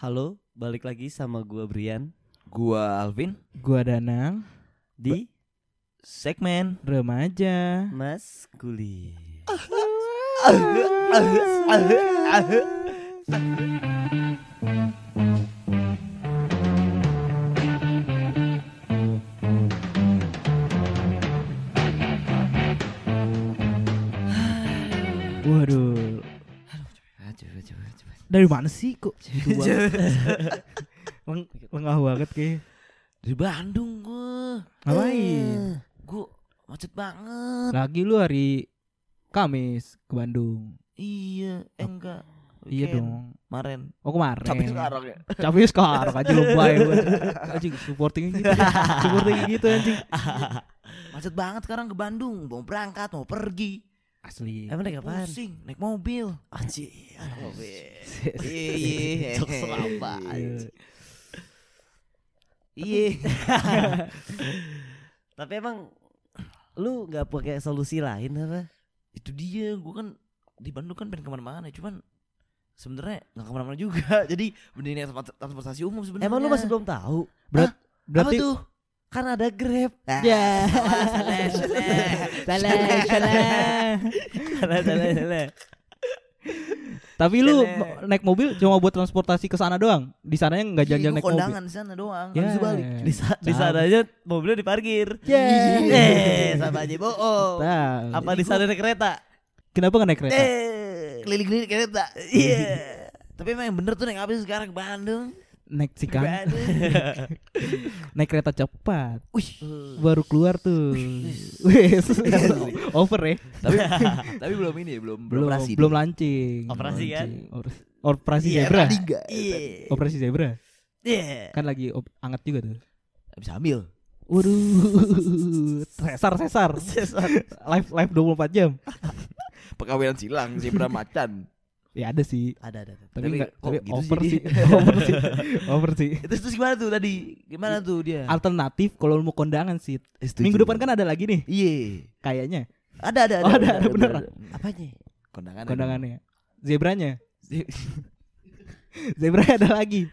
Halo, balik lagi sama gua Brian Gua Alvin Gua Danang, di segmen remaja. Mas coba, coba, coba. dari mana sih kok? banget? Leng lengah banget kayak. Dari Bandung gua Ngapain? Gua macet banget Lagi lu hari Kamis ke Bandung. Iya eh, enggak Iya Weekend. dong. Kemarin Oh kemarin. Tapi sekarang ya Capek sekarang aja lebay banget. Anjing supporting gitu. supporting gitu anjing. Macet banget sekarang ke Bandung Mau berangkat mau pergi Asli. Emang naik apaan? Pusing naik mobil Anjir. Iya iya Jok selamba. Iya. Iya Tapi emang lu nggak pakai solusi lain apa? Itu dia Gua kan di Bandung kan pengen ke mana-mana Cuman sebenarnya nggak ke mana-mana juga Jadi mending naik transport- transportasi umum sebenarnya Emang lu masih belum tahu? Berat, Apa berarti tuh? Kan ada Grab. Ya. Salah, salah, Salah, salah. Salah, salah, salah. Tapi lu naik mobil cuma buat transportasi ke sana doang. Di sananya nggak Iya, jalan-jalan naik mobil. kondangan di sana doang. Ya. Habis balik. Di, sa di sana aja mobilnya diparkir. Ya. Eh, sama aja bohong. Apa di sana naik kereta? Kenapa nggak naik kereta? Eh, Keliling-keliling kereta. Iya. Tapi emang yang bener tuh naik apa sekarang ke Bandung? Naik kan. Bandung. naik kereta cepat. Wih. Baru keluar tuh. Wes. Over ya. tapi tapi belum ini belum Belum operasi. belum launching. Operasi kan? Launching. Oper- Operasi Iya, zebra. Iya. Operasi zebra. Iya. Kan lagi op- anget juga tuh. Bisa ambil. Waduh. Sesar sesar. live live 24 jam. Pekawinan silang zebra macan. Ya ada sih. Ada, ada. ada. Tapi Tapi enggak tapi gitu over sih. over sih. Over sih. Itu terus gimana tuh tadi? Gimana tuh dia? Alternatif kalau lu mau kondangan sih. Setuju. Minggu depan kan ada lagi nih Iya. kayaknya Ada ada Oh, ada, ada, bener. Apanya? Kondangan. kondangannya. Zebranya. Zebranya ada lagi.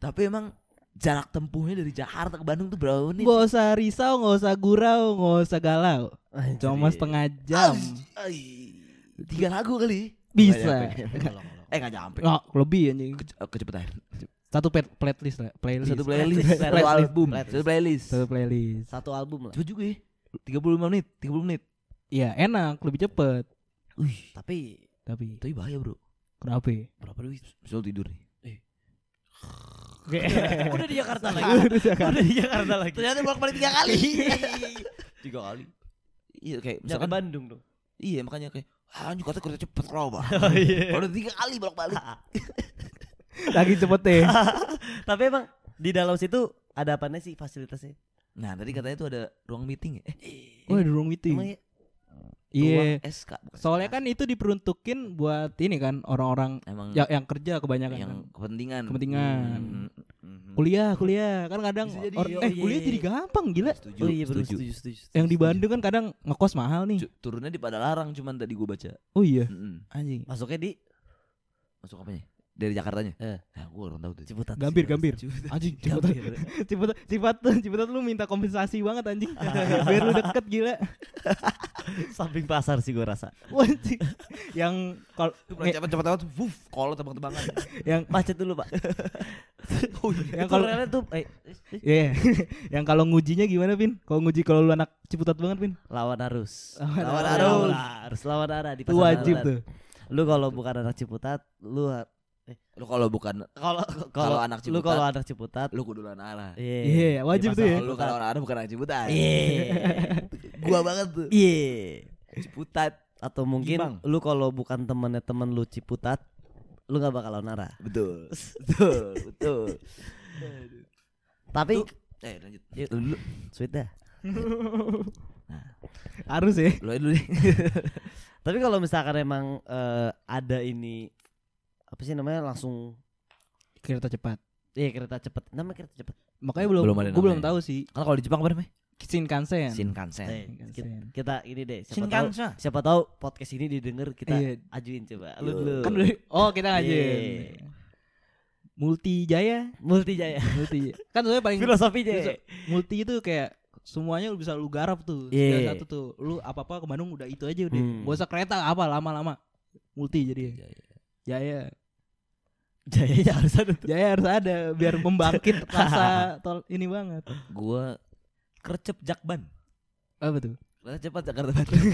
Tapi emang jarak tempuhnya dari Jakarta ke Bandung tuh berapa menit? Gak usah risau, gak usah gurau, gak usah galau. Cuma setengah jam. Ay, tiga lagu kali. Bisa. Eh nggak nyampe. Nggak, lebih anjing. Ke- Kecepatan. Satu pet- playlist lah, playlist. Satu playlist, Playlist. satu album, satu playlist. Satu playlist. Satu album lah. Cepet juga ya. 35 menit, 30 menit. Ya enak, lebih cepet. Wih, Tapi Tapi tapi bahaya, Bro. kenapa? ya? Berapa duit? Misal tidur nih. Eh. udah di Jakarta lagi. Udah Jakarta. udah di Jakarta lagi. Ternyata bolak-balik tiga kali. tiga kali. Iya kayak Jangan misalkan Bandung dong. iya makanya kayak ah anjing kata kerja cepet bro bang. Oh, iya. Baru tiga kali bolak-balik. Lagi cepet deh. Tapi emang di dalam situ ada apa sih fasilitasnya? Nah tadi katanya tuh ada ruang meeting ya. Eh, Oh, ada ruang meeting. Emang ya? Iya. ruang SK bukan Soalnya SK. kan itu diperuntukin buat ini kan orang-orang yang, yang kerja kebanyakan yang kan. kepentingan. Kepentingan. Hmm, hmm. Kuliah, kuliah. Kan kadang jadi, or- eh iya, kuliah iya. jadi gampang gila. Setuju. Oh iya betul setuju. setuju, setuju, setuju. Yang di. Bandung kan kadang ngekos mahal nih. Cu- Turunnya di Padalarang cuman tadi gua baca. Oh iya. Mm-mm. Anjing. Masuknya di Masuk apanya? Dari Jakartanya? Eh. Nah, gua orang tahu tuh. Ciputat. Gambir, gambir. Ciputat. Anjing, Ciputat. Ciputat, Ciputat, Ciputat lu minta kompensasi banget anjing. Biar lu deket gila. Samping pasar sih gua rasa. Anjing. Yang kalau cepet wuff, kalau tebak-tebakan. yang Macet dulu, Pak. Oh iya. yang Itu kalau relnya tuh eh, eh, Iya. yang kalau ngujinya gimana, Pin? Kalau nguji kalau lu anak Ciputat banget, Pin? lawan arus. Lawan Lawan arus. arus. Harus lawan arah di Itu pasar wajib tuh. Lu kalau bukan anak Ciputat, lu ha- Lu kalau bukan kalau Kalau anak lu Ciputat, kalau anak Ciputat, lu kudu lawan arah. iya. Iya, wajib Di tuh ya. lu kalau lawan arah bukan anak Ciputat. Iya. Gua banget tuh. Iya. Ciputat. Atau mungkin Gimbang. lu kalau bukan temennya temen lu Ciputat, lu nggak bakal lawan arah. Betul. Betul, betul. Tapi Lu- Eh, lanjut. Yuk. Lu dulu. sweet dah. Harus ya. Lu dulu deh. Tapi kalau misalkan emang eh, ada ini apa sih namanya langsung Kereta cepat. iya kereta cepet namanya kereta cepet Makanya belum, Belum ada gue belum tahu sih. Kan kalau di Jepang apa namanya? Shinkansen. Shinkansen. Eh, Shinkansen. kita, kita ini deh siapa tahu Shinkansen. siapa tahu podcast ini didengar kita Iya. ajuin coba lu dulu Kan udah- oh kita ngajin. Iya. Multi Jaya, Multi Jaya. multi. kan soalnya paling Filosofinya. Filoso- multi itu kayak semuanya lu bisa lu garap tuh. Iya. Segala satu tuh. Lu apa-apa ke Bandung udah itu aja udah. Hmm. Gak usah kereta apa lama-lama. Multi jadi. Jaya. Jaya. Jayanya harus ada tuh. Jaya harus ada biar membangkit rasa tol ini banget. Gua kercep jakban. Apa tuh? Kereta cepat Jakarta Bandung.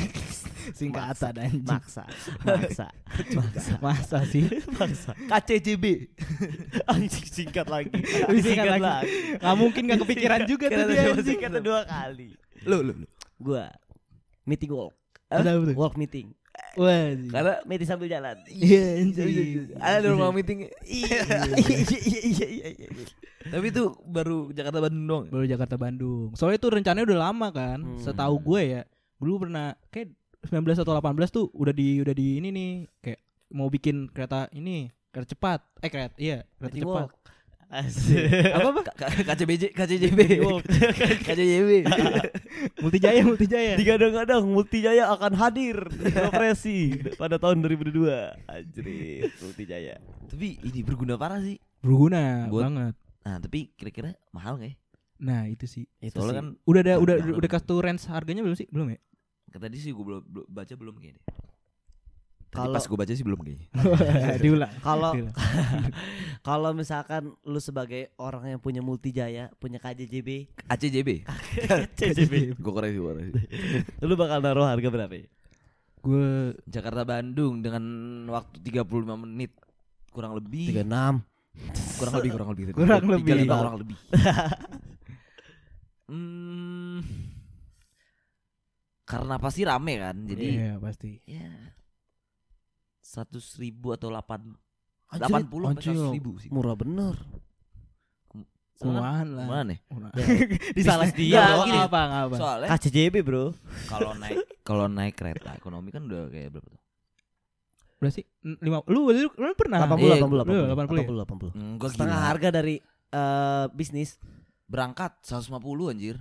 Singkatan anjing. Maksa. Maksa. Maksa. Masa sih? Maksa. KCJB. Anjing singkat lagi. Lebih singkat lagi. Gak mungkin gak kepikiran juga tuh dia singkat dua kali. Lu lu lu. Gua meeting walk. Apa tuh? Walk meeting. Wah. Karena Meeting sambil jalan. Iya anjing. ada di rumah meeting. Iya. Iya iya iya iya. Tapi itu baru Jakarta Bandung doang. Baru Jakarta Bandung. Soalnya itu rencananya udah lama kan. Hmm. Setahu gue ya. Dulu pernah kayak 19 atau 18 tuh udah di udah di ini nih kayak mau bikin kereta ini kereta cepat. Eh kereta iya, kereta Meeting cepat. walk. Asik. Apa apa? KCBJ KCJB. KCJB. Multijaya, Multijaya. Digadang-gadang Multijaya akan hadir di operasi pada tahun 2002. Anjir, Multijaya. Tapi ini berguna parah sih. Berguna Buat- banget. Nah, tapi kira-kira mahal gak ya? Nah, itu sih. Itu Soalnya sih. kan Udah ada udah Dalam. udah kasih range harganya belum sih? Belum ya? kata tadi sih gue belum belum- baca belum kayaknya. Kalau- pas gue baca sih belum kayaknya. Diulang. Kalau kalau misalkan lu sebagai orang yang punya Multijaya, punya KJJB, ACJB. KJJB, gue koreksi koreksi. lu bakal naruh harga berapa ya? Gue Jakarta Bandung dengan waktu 35 menit kurang lebih 36. kurang lebih kurang lebih Kurang lebih. lima kurang lebih hmm, karena pasti rame kan jadi Iya, pasti. ya seratus ribu atau delapan Anjir, delapan puluh sampai anjir. seratus ribu sih Murah bener. Kumahan lah. mana. Disalah dia, bro. gini, apa apa. soalnya KJJB, Bro. kalau naik kalau naik kereta ekonomi kan udah kayak berapa tuh Berarti n- lima lu lu, lu pernah 80 Iya, 80 lu 80 80. 80 ya? enggak Setengah harga dari eh, bisnis. berangkat 150 anjir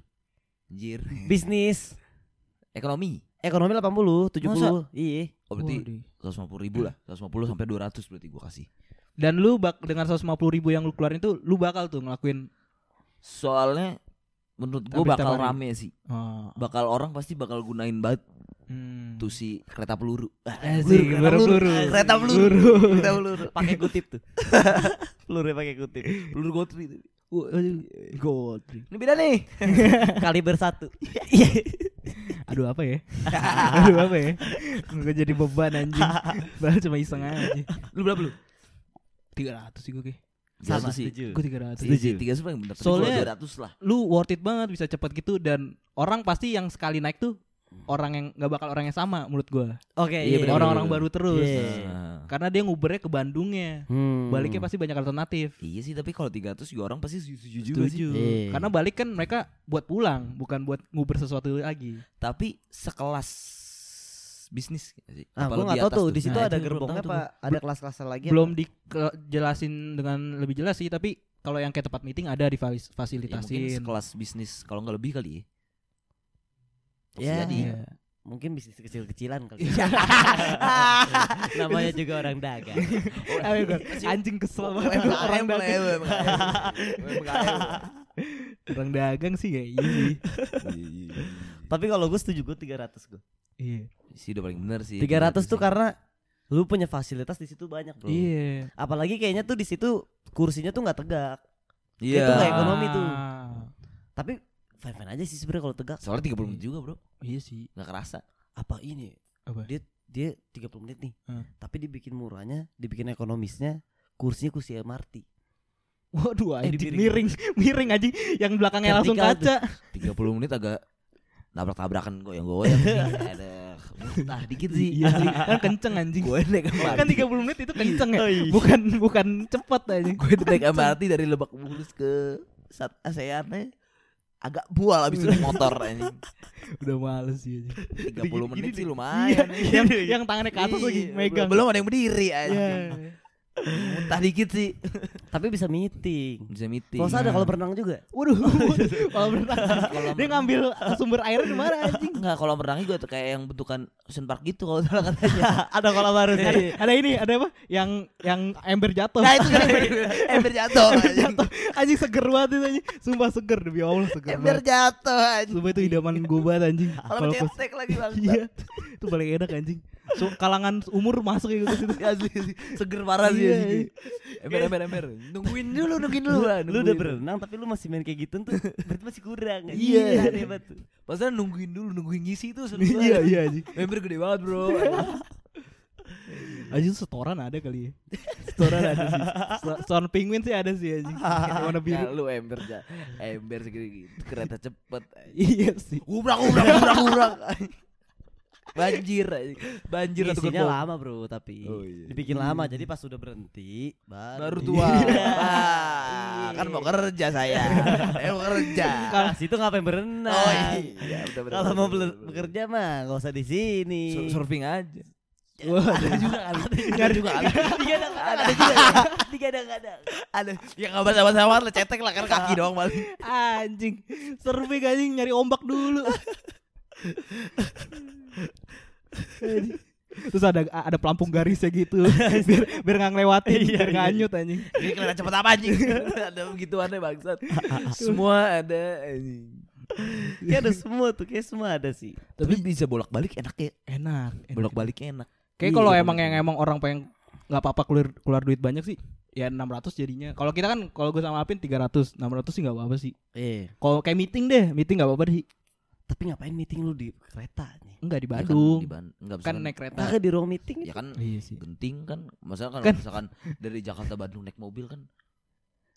anjir Bisnis. ekonomi Ekonomi 80, 70. Iya. oh berarti Waduh. 150 ribu lah 150 sampai 200 berarti gua kasih Dan lu bak dengan 150 ribu yang lu keluarin itu lu bakal tuh ngelakuin soalnya menurut gua bakal rame sih oh, bakal orang pasti bakal gunain banget hmm. tuh si kereta peluru Asik, kereta peluru, peluru peluru. kereta peluru Peluru. kereta peluru Pakai kutip tuh. Peluru pakai kutip. peluru gotri itu Aduh. Gold. ini beda nih Kaliber 1. Aduh apa ya? Aduh apa ya? Gue jadi beban anjing. Padahal cuma iseng aja. lu berapa lu 300 sih gue. Sama sih. Gue 300. setuju tiga sih paling bener Soalnya- ratus lah Lu worth it banget bisa cepet gitu dan orang pasti yang sekali naik tuh orang yang nggak bakal orang yang sama menurut gua. Oke, Iya, bener, Orang-orang bener. baru terus. Iya. Nah. Karena dia ngubernya ke Bandungnya. Hmm. Baliknya pasti banyak alternatif. iya sih tapi kalau 300 juga orang pasti setuju juga sih. Iya. Karena balik kan mereka buat pulang, bukan buat nguber sesuatu lagi. tapi sekelas bisnis sih Ah, lebih nggak tahu tuh di situ Nah, ada gerbongnya apa ada kelas-kelas lagi Belum dijelasin dengan lebih jelas sih, tapi kalau yang kayak tempat meeting ada gua. Ya, mungkin sekelas bisnis kalau nggak lebih kali ya Ya. jadi. Iya. mungkin bisnis kecil-kecilan kali. Namanya juga orang dagang. Anjing kesel banget orang ya, dagang. Orang dagang sih kayak ini. Tapi kalau gue setuju gue 300 gue. Iya. sih udah paling bener sih 300 tuh karena lu punya fasilitas di situ banyak, Bro. Iya. Apalagi kayaknya tuh di situ kursinya tuh nggak tegak. iya itu kayak ekonomi tuh. Ah, Tapi fine fine aja sih sebenarnya kalau tegak. soalnya 30 menit juga bro Iya sih. nggak kerasa Apa ini? Apa? Dia dia 30 menit nih. Hmm. Tapi dibikin murahnya, dibikin ekonomisnya, kursinya kursi MRT. Waduh, Eh, anjing di miring, miring anjing yang belakangnya langsung Vertikal kaca. 30 menit agak nabrak-tabrakan goyang-goyang sih ada nah dikit sih Iya sih, kan kenceng anjing. gue naik MRT Kan 30 menit itu kenceng ya. Iya. Bukan bukan cepet anjing. gue naik MRT dari Lebak Bulus ke Sat ASEAN agak bual abis itu naik motor anjing Udah males sih anjing. 30 menit Gini sih lumayan Iya, yang yang tangannya ke atas lagi Iya, megang. belum ada yang berdiri Iya. anjing Muntah dikit sih. Tapi bisa meeting. Bisa meeting. Kalau ada Nah. kalau berenang juga. Waduh, kalau berenang dia ngambil sumber airnya di mana anjing? Enggak, kalau berenang juga tuh kayak yang bentukan Ocean Park gitu kalau salah katanya. ada kolam baru Ada, ada ini, ada apa? Yang yang ember jatuh. nah itu kan ember jatuh. ember jatuh. Anjing seger banget itu anjing. Sumpah seger demi Allah seger Ember jatuh anjing. Sumpah itu idaman gue banget anjing. Kalau cetek lagi bang. Iya. Itu paling enak anjing. So, kalangan umur masuk ya ke situ. Asli, asli. seger parah sih Iya, anjing. Ember ember ember. Nungguin dulu, nungguin dulu. Lu, lah, lu udah nungguin. berenang tapi lu masih main kayak gitu tuh berarti masih kurang. Iya. Banget tuh. Pasal nungguin dulu, nungguin ngisi tuh Iya, iya anjing. Member gede banget bro Anjing setoran ada kali ya. Setoran ada sih. Setor- Setoran penguin sih ada sih anjing. Yang warna biru. Ya, lu ember ja. Ember segede gitu Kereta cepet Iya sih. Ubrak ubrak ubrak ubrak Banjir. Banjir Isinya lama bro tapi Oh, iya. dibikin lama jadi pas udah berhenti Baru baru, tua Iya. Ah, Kan mau kerja saya Saya mau kerja Kalau situ ngapain berenang? Oh iya bener, bener, Kalau mau bekerja mah nggak usah di sini. Sur- Surfing aja Wah, Ada juga kali Ada juga kali Tiga ada ada juga. ya? Tiga ada ada. Ada Yang gak bahasa-bahasa lah Cetek lah kan kaki doang paling anjing. Surfing anjing nyari ombak dulu. Terus ada ada pelampung garisnya gitu biar biar nggak ngelewatin Iya, biar iya, nganyut anjing. Ini kereta cepet apa anjing Ada begituannya bangsat Semua ada anjing Kayak ada semua tuh, kayak semua ada sih. Tapi bisa bolak-balik enak ya Enak. enak. Bolak-balik enak Kayak Iya, kalau bener, emang yang emang orang pengen nggak apa-apa keluar keluar duit banyak sih ya 600 jadinya. Kalau kita kan kalau gue sama Apin 300, 600 sih nggak apa-apa sih. Eh, Kalau kayak meeting deh, meeting nggak apa-apa sih. Tapi ngapain meeting lu di kereta nih? Enggak di Ya kan, Bandung. di Ban- enggak, kan naik kereta. Kagak di ruang meeting Ya kan Iya sih. genting kan Masalah kalau Kan- misalkan dari Jakarta Bandung naik mobil kan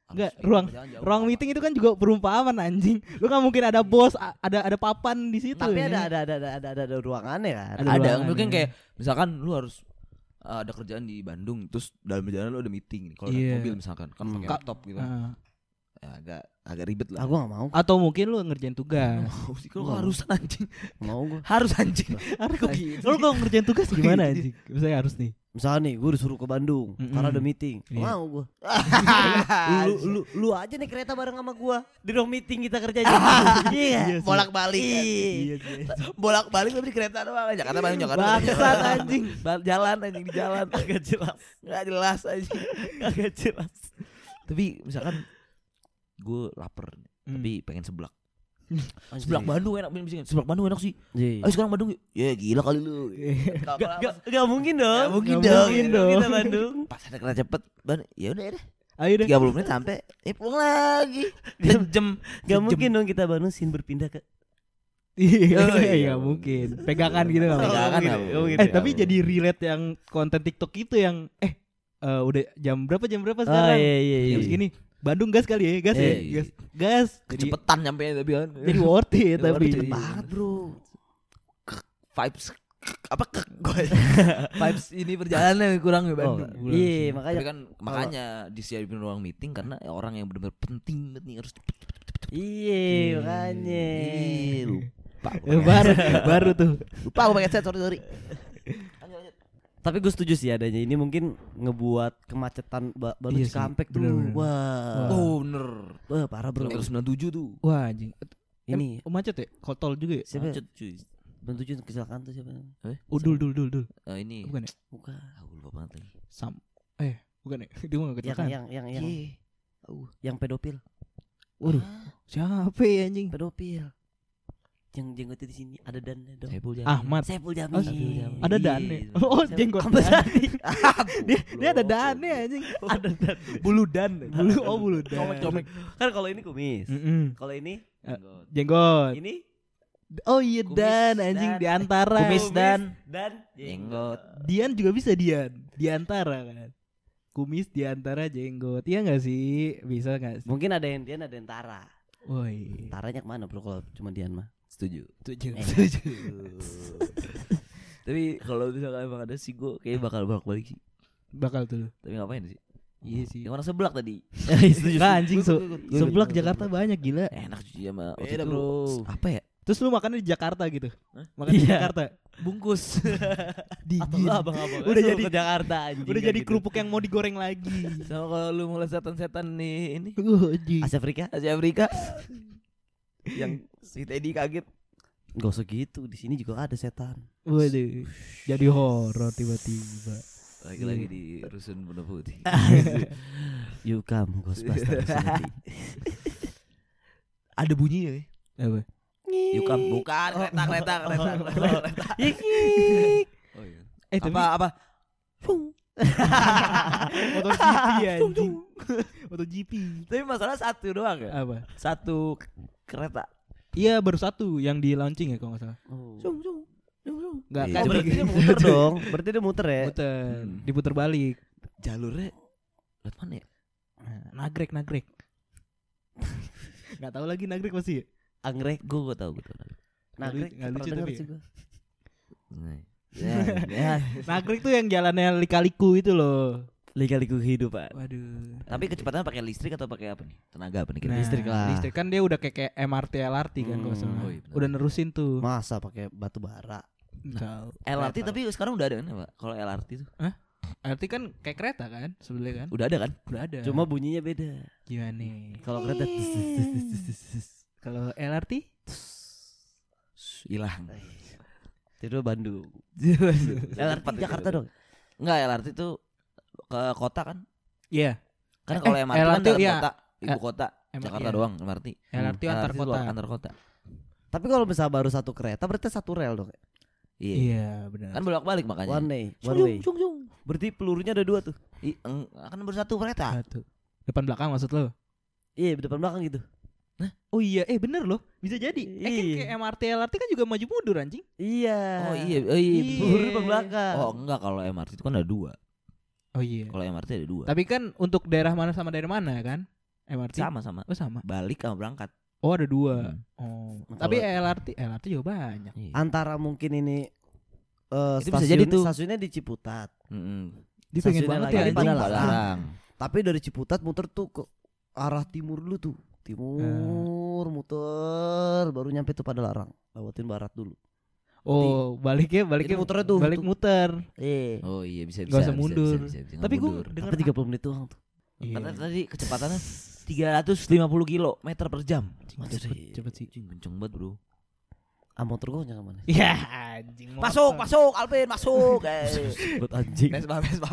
Enggak, ruang jauh. ruang meeting itu kan juga perumpamaan anjing. Lu kan mungkin ada bos, a- ada ada papan di situ. Tapi ya. ada ada ada ada ada, ada, ada ruangannya kan. Ada ada ruangan, mungkin ya. kayak misalkan lu harus uh, ada kerjaan di Bandung terus dalam perjalanan lu ada meeting nih kalau naik Iya. mobil misalkan kan pakai Ka- laptop gitu Ah. Ya, agak agak ribet lah Aku nggak mau. Atau mungkin lu ngerjain tugas. mau sih kalau harus anjing Mau gue. harus anjing Harus. Kok anjing. gitu Lu kalau ngerjain tugas gimana anjing? Misalnya harus nih. Misalnya nih, gue disuruh ke Bandung Mm-mm. karena ada meeting. Iya. Mau gue. lu, lu, lu aja nih kereta bareng sama gua di ruang meeting kita kerjanya. Iya. Iya sih. bolak balik Iya. sih. bolak balik tapi di kereta doang Jakarta Bandung Jakarta Bandung, Bangsat, anjing. Jalan anjing di jalan Agak jelas. nggak jelas anjing Agak jelas. tapi misalkan gue lapar Hmm. tapi pengen seblak seblak Bandung enak seblak Bandung enak sih Iya. ayo sekarang Bandung ya gila kali lu Gak, gak, gak mungkin dong. Gak mungkin Nggak dong. mungkin dong. Kita Bandung. pas ada kereta cepet ban ya udah deh Ayo deh. 30 menit sampai eh pulang lagi sejam Gak mungkin dong kita Bandung sin berpindah ke Iya, Oh, iya. iya mungkin. Pegangan gitu nggak Pegangan mungkin. Eh tapi jadi relate yang konten TikTok itu yang eh eh, udah jam berapa jam berapa Oh sekarang? iya iya iya. Jam segini. Bandung gas kali ya, gas ya, Iya. gas. Gas. Jadi, kecepetan nyampe tapi kan jadi worth it tapi. it banget bro vibes apa ke gue vibes ini perjalanannya kurang ya Oh, Bandung iya tapi makanya kan makanya disiapin ruang meeting karena ya orang yang benar-benar penting banget nih harus cepet cepet cepet cepet iya makanya. Lupa Eh, baru baru tuh. lupa pakai headset sorry sorry Tapi gue setuju sih adanya ini mungkin ngebuat kemacetan ba baru Iya Cikampek tuh. bener-bener. Wah. oh bener Wah, parah bro. kilometer 97 tuh Wah anjing. Ini Em, oh, macet ya? Kotol juga ya? siapa? macet cuy Bentuknya kecelakaan tuh siapa? Udul dul dul dul. Eh, ini Bukan ya? Bukan. aku lupa banget lagi Sam eh bukan ya? Dia mau Yang kecelakaan. yang yang yang Iya. yang pedofil. Waduh, siapa ya anjing? Pedofil. Yang jenggotnya di sini ada dan dong. Saiful Jamil. Ahmad. Saiful Oh, Jamil. Saiful Jamil. Ada dane. Oh, jenggot. Dan. tadi? Dia dia ada dane anjing. ada dan. Bulu dan. Bulu oh bulu dan. Comek-comek. Kan kalau ini kumis. Mm-mm. Kalau ini Jenggot. ini Oh iya Kumis dan anjing dan- di antara. Kumis dan dan jenggot. Dian juga bisa Dian. Di antara kan. Kumis di antara jenggot. Iya enggak sih? Bisa enggak sih? Mungkin ada yang Dian ada yang Tara. Woi. Taranya ke mana bro kalau cuma Dian mah? Setuju. Setuju. Eh. Setuju. Tapi kalau misalkan emang ada sih gue kayak bakal bolak balik sih. Bakal tuh. Tapi ngapain sih? Iya sih. Yang orang seblak tadi. Setuju. Nah, anjing gua- seblak Jakarta banyak gila. Enak sama waktu Beda, itu bro. Apa ya? Terus lu makannya di Jakarta gitu. Hah? Makan di Iya. Jakarta. Bungkus. Di Atau lu abang-abang Udah jadi- ke Jakarta anjing. Udah jadi gitu. kerupuk yang mau digoreng lagi. Sama kalau lu mulai setan-setan nih ini. Asia Afrika Asia Afrika yang si Teddy kaget. Gak usah gitu Di sini juga ada setan Waduh. Jadi horor tiba-tiba. Lagi-lagi di rusun Bunda Putih. You come Ghostbusters. Ada bunyinya ya. Apa? Yukam bukan kereta kereta kereta kereta. kereta. Oh iya. Eh tapi Apa apa? MotoGP anjing. MotoGP. Tapi masalah satu doang ya. Apa? Satu kereta. Iya baru satu yang di launching ya kalau nggak salah. Oh. Cung cung. Cung cung. Enggak Iya. kan Oh, berarti dia muter dong Berarti dia muter ya muter, Hmm. diputer balik. Jalurnya lewat mana ya? Nah, nagrek nagrek. Nggak tahu lagi nagrek pasti ya? Anggrek gue gue tau gue tau Nggak lu- nggak lucu tapi ya. Nah, Ya, ya. Nagrek tuh yang jalannya lika-liku itu loh. Lika-liku kehidupan Waduh. Tapi kecepatannya pakai listrik atau pakai apa nih? Tenaga apa nih? Nah, listrik lah. Listrik kan dia udah kayak, kayak MRT LRT kan kalau Hmm. salah. Oh, iya udah nerusin tuh. Masa pakai batu bara Tahu. LRT Kereta. tapi sekarang udah ada kan ya, Pak? Kalau LRT tuh LRT kan kayak kereta kan sebenarnya kan? udah ada kan? Udah ada. Cuma bunyinya beda gimana? Kalau kereta Kalau LRT? Hilang. Itu Bandung LRT LRT Jakarta dong Enggak, LRT tuh ke kota kan? Iya. Kan Eh, kalau MRT kan LRT dalam iya. kota, ibu Eh, kota, emang Jakarta iya. doang MRT. LRT antar tuh kota. Antar kota. Tapi kalau misalnya baru satu kereta Berarti satu rel dong Iya. Iya benar. Kan bolak-balik makanya. One way One Cung, way cung, cung. Berarti pelurunya ada dua tuh I, eng, kan baru satu kereta. Satu. Depan belakang maksud lo? Iya depan belakang gitu Oh iya, eh bener loh. Bisa jadi. Eh kan Iya. kayak MRT LRT kan juga maju mundur anjing. Iya Oh iya, oh iya. Iya. Peluru depan belakang Oh enggak kalau MRT itu kan ada dua. Oh iya. Kalau MRT ada dua. Tapi kan untuk daerah mana sama daerah mana kan? MRT. Sama-sama. Oh sama. Balik sama berangkat. Oh ada dua. Hmm. Oh. Nah, Tapi LRT, LRT juga banyak. Iya. Antara mungkin ini eh Itu bisa stasiun, jadi tuh. Stasiunnya di Ciputat Mm-mm. Dia pengen Stasiunnya banget lagi ya di. Padalarang. Padalarang. Tapi dari Ciputat muter tuh ke arah timur dulu tuh Timur muter Baru nyampe tuh pada larang Lewatin barat dulu Oh, baliknya baliknya Jadi muternya tuh, balik tuh. muter. Eh Oh iya bisa bisa. Nggak usah bisa, mundur. Bisa, bisa, bisa, nggak Tapi gue Tapi 30 menit doang tuh Iya. Kata tadi kecepatannya 350 kilo meter per jam. cepet, cepet sih. Kenceng banget, Bro. Ah motor gue nyangka mana Ya anjing Masuk, masuk, Alvin, masuk. Buat anjing Vespa, Vespa.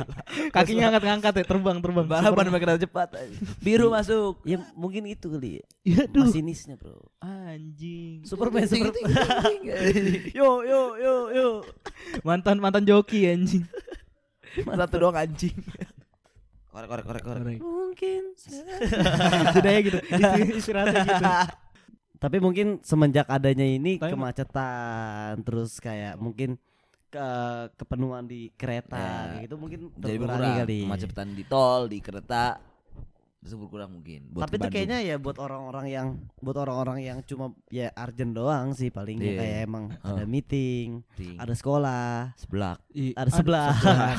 Kakinya ngangkat-ngangkat ya, terbang terbang. Balapan sama kereta cepat. Biru masuk. Ya mungkin itu kali ya Iya duh. Masinisnya bro Anjing. Superman Superman. Yo yo yo yo Mantan mantan joki anjing. Satu doang anjing. Korek, korek, korek, korek. Mungkin Judanya gitu. Inspir- Inspirasinya gitu. Tapi mungkin semenjak adanya ini Tapi- kemacetan Terus kayak mungkin ke kepenuhan di kereta Ya. kayak gitu mungkin Jadi berkurang kali kemacetan di tol, di kereta. Itu berkurang mungkin. buat Tapi itu kayaknya ya buat orang-orang yang buat orang-orang yang cuma ya urgent doang sih palingnya Iya. kayak emang Oh. ada meeting, Ting. ada sekolah, seblak. I- Ada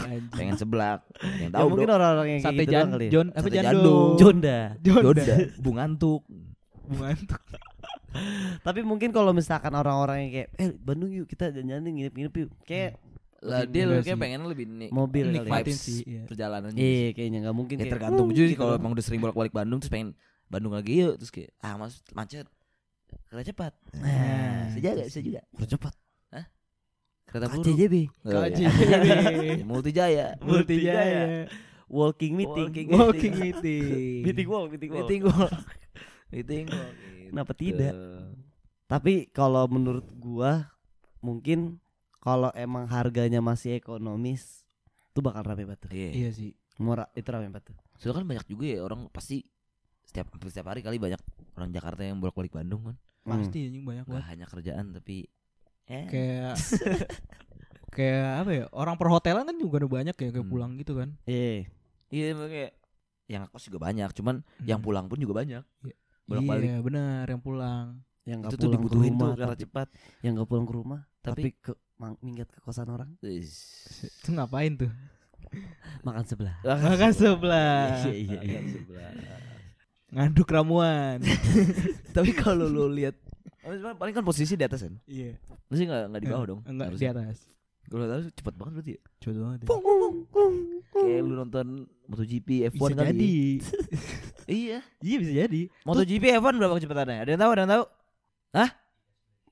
anjing. Pengen seblak. Yang ya tahu mungkin bro. orang-orang yang kayak Sate gitu jan, doang kali. ya. Jon, apa Sate jando? jando. Jonda. Jonda. Bung ngantuk. Tapi mungkin kalau misalkan orang-orang yang kayak eh Bandung yuk kita jalan-jalan nginep-nginep yuk. Kayak Lah Lebih dia enggak kayak pengen lebih nih mobil kali. ya. Nikmatin vibes sih, iya. perjalanan Iya kayaknya nggak mungkin Ya kayak, tergantung "Uh," juga sih gitu kalau emang udah sering bolak-balik Bandung terus pengen Bandung lagi yuk terus kayak ah mas macet kereta cepat Nah, bisa juga bisa juga Udah cepat. kereta buruk KCJB. Oh, iya. KCJB. Multijaya Multijaya. Walking meeting. Walking Walking meeting. meeting walk, meeting walk. meeting walk meeting walk Kenapa gitu. tidak? Tapi kalau menurut gua mungkin kalau emang harganya masih ekonomis itu bakal rame banget. tuh. iya Iya sih. Murah itu rame banget. tuh. soalnya kan banyak juga ya orang pasti setiap setiap hari kali banyak orang Jakarta yang bolak-balik Bandung kan Hmm. Pasti anjing banyak nggak banget. hanya kerjaan tapi eh Kayak kayak apa ya? Orang perhotelan kan juga ada banyak ya kayak Hmm. pulang gitu kan. Iya. iya kayak yang kos juga banyak cuman yang Hmm. pulang pun juga banyak bolak-balik Iya, benar yang pulang. Yang nggak itu tuh pulang ke dibutuhin rumah, tuh kereta cepat yang nggak pulang ke rumah, tapi, Tapi- ke mang- minggat ke kosan orang. Itu ngapain tuh? makan sebelah. Makan sebelah. Iya, iya, iya. Makan sebelah. Ngaduk ramuan. Tapi kalau lu lihat paling kan posisi di atas kan. Iya. Lu sih enggak enggak di bawah dong. Enggak di harusnya. atas. Kalau tahu cepet banget berarti ya. Cepet banget. ya. Kayak lu nonton MotoGP F1 Bisa kali. jadi. Iya. Iya bisa jadi. MotoGP F1 berapa kecepatannya? Ada yang tahu? Ada yang tahu? Hah?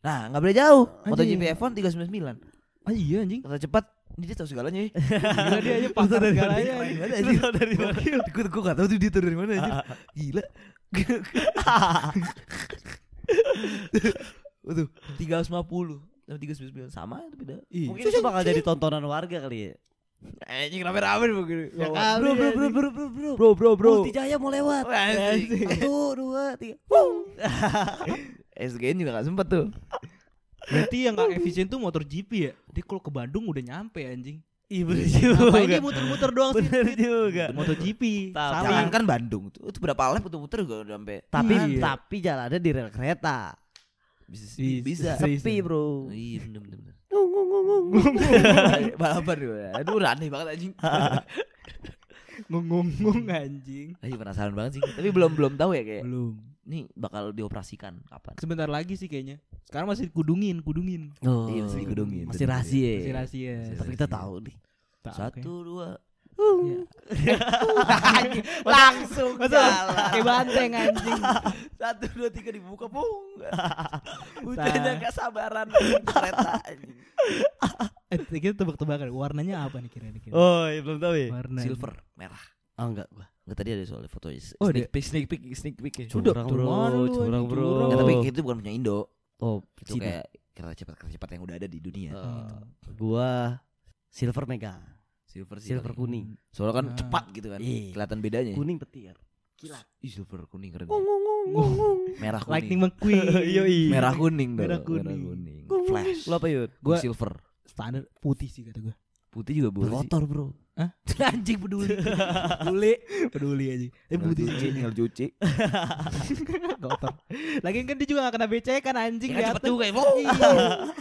Nah, enggak boleh jauh. Anjing. MotoGP F1 399. Ah iya anjing. Kata cepat, ini dia tahu segalanya ya. Gila dia aja pakar segalanya. Keren anjing. banget anjing. dari mana? Gue gue gak tahu tuh dia tahu dari mana aja. Gila. Waduh, 350 sama 399 sama itu beda. Iya. Mungkin itu bakal jadi tontonan warga kali ya. Anjing rame-rame. Ya Bro, kali, Bro, bro, bro, anjing. bro, bro, bro. bro, bro, bro. Multi Jaya mau lewat. Anjing. Satu, dua, tiga. SGN juga gak sempet tuh. Berarti yang gak efisien tuh motor GP ya. Dia kalau ke Bandung udah nyampe anjing. Iya bener Ngapain juga. dia muter-muter doang sih? Bener juga. Motor GP. Tapi- Sama. Jangan kan Bandung tuh. Itu berapa lap muter-muter juga udah sampai Tapi Iya. tapi jalannya di rel kereta. bisa Bisa. bisa. Serius, Sepi, ya? Bro. Iya bener Ngung, ngung, ngung, ngung. Balapan gue. Aduh aneh banget anjing. Ngung-ngung anjing. Ayo penasaran banget sih. Tapi belum belum tahu ya kayak. Belum. Ini bakal dioperasikan kapan? Sebentar lagi sih kayaknya. Sekarang masih kudungin, kudungin. Oh, Iya, masih digedungin. Masih Bener, rahasia. Masih rahasia. Tapi kita tahu nih. Satu dua. Iya. Langsung kayak banteng anjing. Satu dua tiga dibuka pung. Udah gak sabaran kereta anjing. Eh, kita tebak-tebakan warnanya apa nih kira-kira? Oh, iya, belum tahu ya. Warna Silver merah. Oh, enggak gua. Enggak tadi ada soal foto Oh, sneak peek sneak peek sneak peek ya. Curang, bro. Curang, bro. Nggak, tapi itu bukan punya Indo. Oh, Itu Cina. kayak kereta cepat kereta cepat yang udah ada di dunia. Eh, gua silver mega. Silver sih. Silver kali. kuning. Soalnya kan Ah. cepat gitu kan. Iya. Kelihatan bedanya. Kuning petir. Kilat. Ih, silver kuning keren. Ngung, ngung, ngung. Merah kuning. Lightning McQueen. Yoi. Merah kuning dong. Merah kuning. Flash. Lu apa, Yud? Gua- silver. Standar putih sih kata gue. Putih juga boleh sih. Kotor, Bro. Anjing peduli. peduli. peduli aja. Eh putih cuci, tinggal cuci. Kotor. Lagian kan dia juga gak kena becek kan anjing Ya kan cepet juga ya. Iya.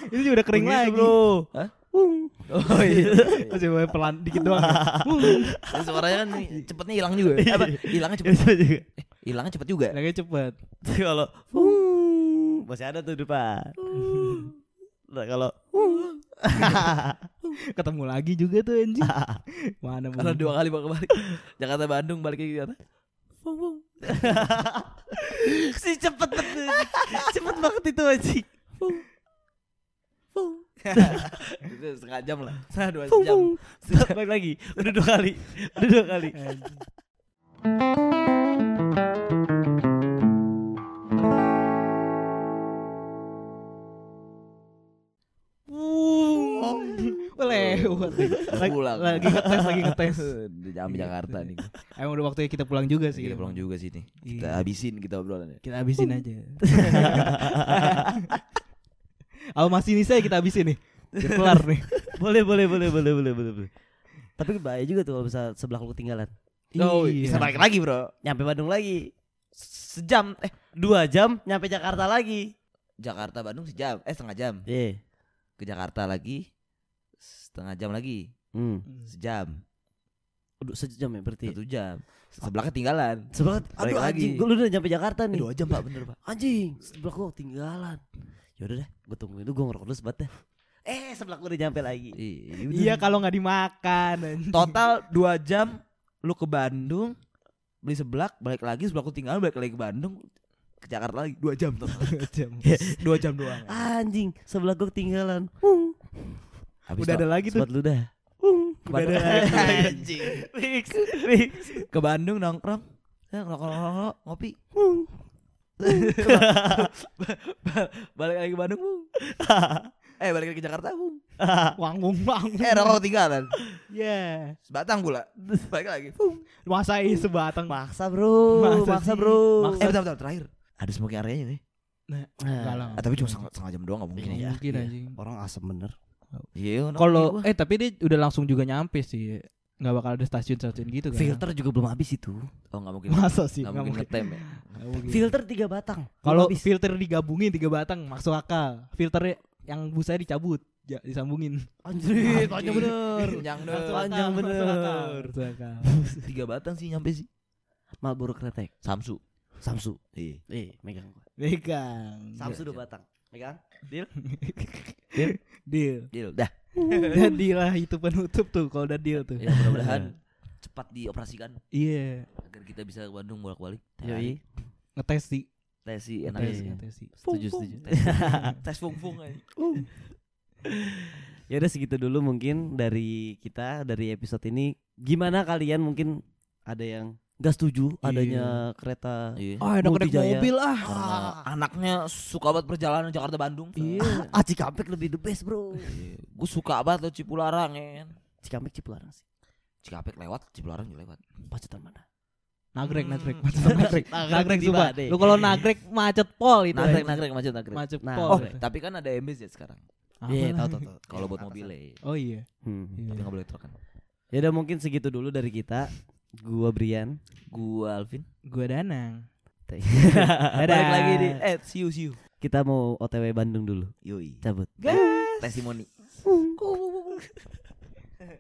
Ini juga udah kering lagi. Bro. Hah? Hung. Oh iya. Masih boleh pelan dikit doang. ya. Dan suaranya kan cepetnya hilang juga. Eh, Apa? Hilangnya cepet. Itu juga. Hilangnya cepet juga. Lagi cepet. Kalau hung, masih ada tuh depan. Nah, kalau. Ketemu lagi juga tuh anjing. Mana Kalau bener. dua kali bakal balik. Jakarta Bandung balik ke Jakarta. si cepet banget. cepet banget itu anjing. Itu setengah jam lah. Setengah dua jam. Balik lagi. Udah dua kali. Udah dua kali. Lewat. Lagi, Pulang. lagi ngetes, lagi ngetes. Di jam Jakarta nih. Emang udah waktunya kita pulang juga sih. Kita pulang juga sih nih. Kita Iya. habisin kita obrolannya. Kita habisin aja. Al masih ini saya kita habisin nih. Biar kelar nih. Boleh, boleh, boleh, boleh, boleh, boleh, boleh. Tapi bahaya juga tuh kalau bisa sebelah lu ketinggalan. Oh, Iya. bisa balik lagi, Bro. Nyampe Bandung lagi. Sejam, eh dua jam nyampe Jakarta lagi. Jakarta Bandung sejam, eh setengah jam. Iya. Ke Jakarta lagi setengah jam lagi, Hmm. sejam, Aduh, sejam ya berarti. satu jam. Sebelah ketinggalan. Sebelah Balik aduh lagi. lu udah nyampe Jakarta nih. Dua jam pak, bener pak. Anjing, sebelah gua ketinggalan. Yaudah deh, gua tungguin itu gua ngerokok dulu sebat deh. Eh, sebelah gua udah nyampe lagi. Iya kalau nggak dimakan. Total dua jam lu ke Bandung beli seblak balik lagi sebelah aku tinggal balik lagi ke Bandung ke Jakarta lagi dua jam tuh Dua jam. Dua jam doang. Anjing, sebelah gua ketinggalan. Habis Udah ada lagi tuh. Lu dah. Hung. ke Bandung Udah ada anjing fix. ke Bandung nongkrong ya nongkrong ngopi. balik lagi ke Bandung Bung. eh balik lagi ke Jakarta Bung. Wangung wangung. eh rokok ketinggalan Ya. sebatang pula balik lagi Bung. Masa ini sebatang. Maksa, Bro. Maksa, sih? Bro. Maksa. eh bentar bentar terakhir ada smoking areanya nih Enggak lah. ah, tapi cuma setengah, setengah jam doang gak mungkin Nggak ya mungkin anjing. Orang asem bener. iya Kalau eh tapi dia udah langsung juga nyampe sih. Nggak bakal ada stasiun-stasiun gitu kan. Filter juga belum habis itu. oh nggak mungkin Masa sih? nggak mungkin mungkin. ngetem ya mungkin. Filter tiga batang. Kalau filter digabungin tiga batang masuk akal. Filternya yang busanya dicabut, ya, disambungin. Anjir, panjang bener. Panjang akal, Panjang bener. tiga batang sih nyampe sih Marlboro kretek. Samsu Samsu. Iya. Eh, megang gua. Pegang. Samsu dua batang. Megang. Deal. Deal. Deal. Dah. Jadi lah itu penutup tuh kalau udah deal tuh. Ya mudah-mudahan cepat dioperasikan Iya. agar kita bisa ke Bandung bolak-balik. Yoi. Ngetes sih. Tes sih enak sih. ngetes sih. Setuju, setuju. Tes fung-fung aja. Ya udah segitu dulu mungkin dari kita dari episode ini. Gimana kalian mungkin ada yang nggak setuju adanya kereta Iya. Enak naik Multijaya. mobil ah. Karena anaknya suka banget perjalanan Jakarta Bandung. Iya. Ah, Cikampek lebih the best, Bro. Gue suka banget lo Cipularang ya. Cikampek Cipularang sih. Cikampek lewat, Cipularang juga lewat. Macetan mana? Nagrek, Hmm. nagrek, macet nagrek. Nagrek coba. Lu kalau nagrek macet pol itu. Nagrek, nagrek, macet nagrek. Macet Nah, pol. Oh, tapi kan ada MBZ sekarang. Apa Iya, tahu tahu. Kalau buat Atasan. mobil ya. Oh iya. Hmm. Iya. Tapi nggak boleh truk kan. Ya udah mungkin segitu dulu dari kita. Gua Brian. Gua Alvin. Gua Danang. Dadah. Balik lagi di eh see you see you. Kita mau OTW Bandung dulu. Yoi. Cabut. Gas. Testimoni.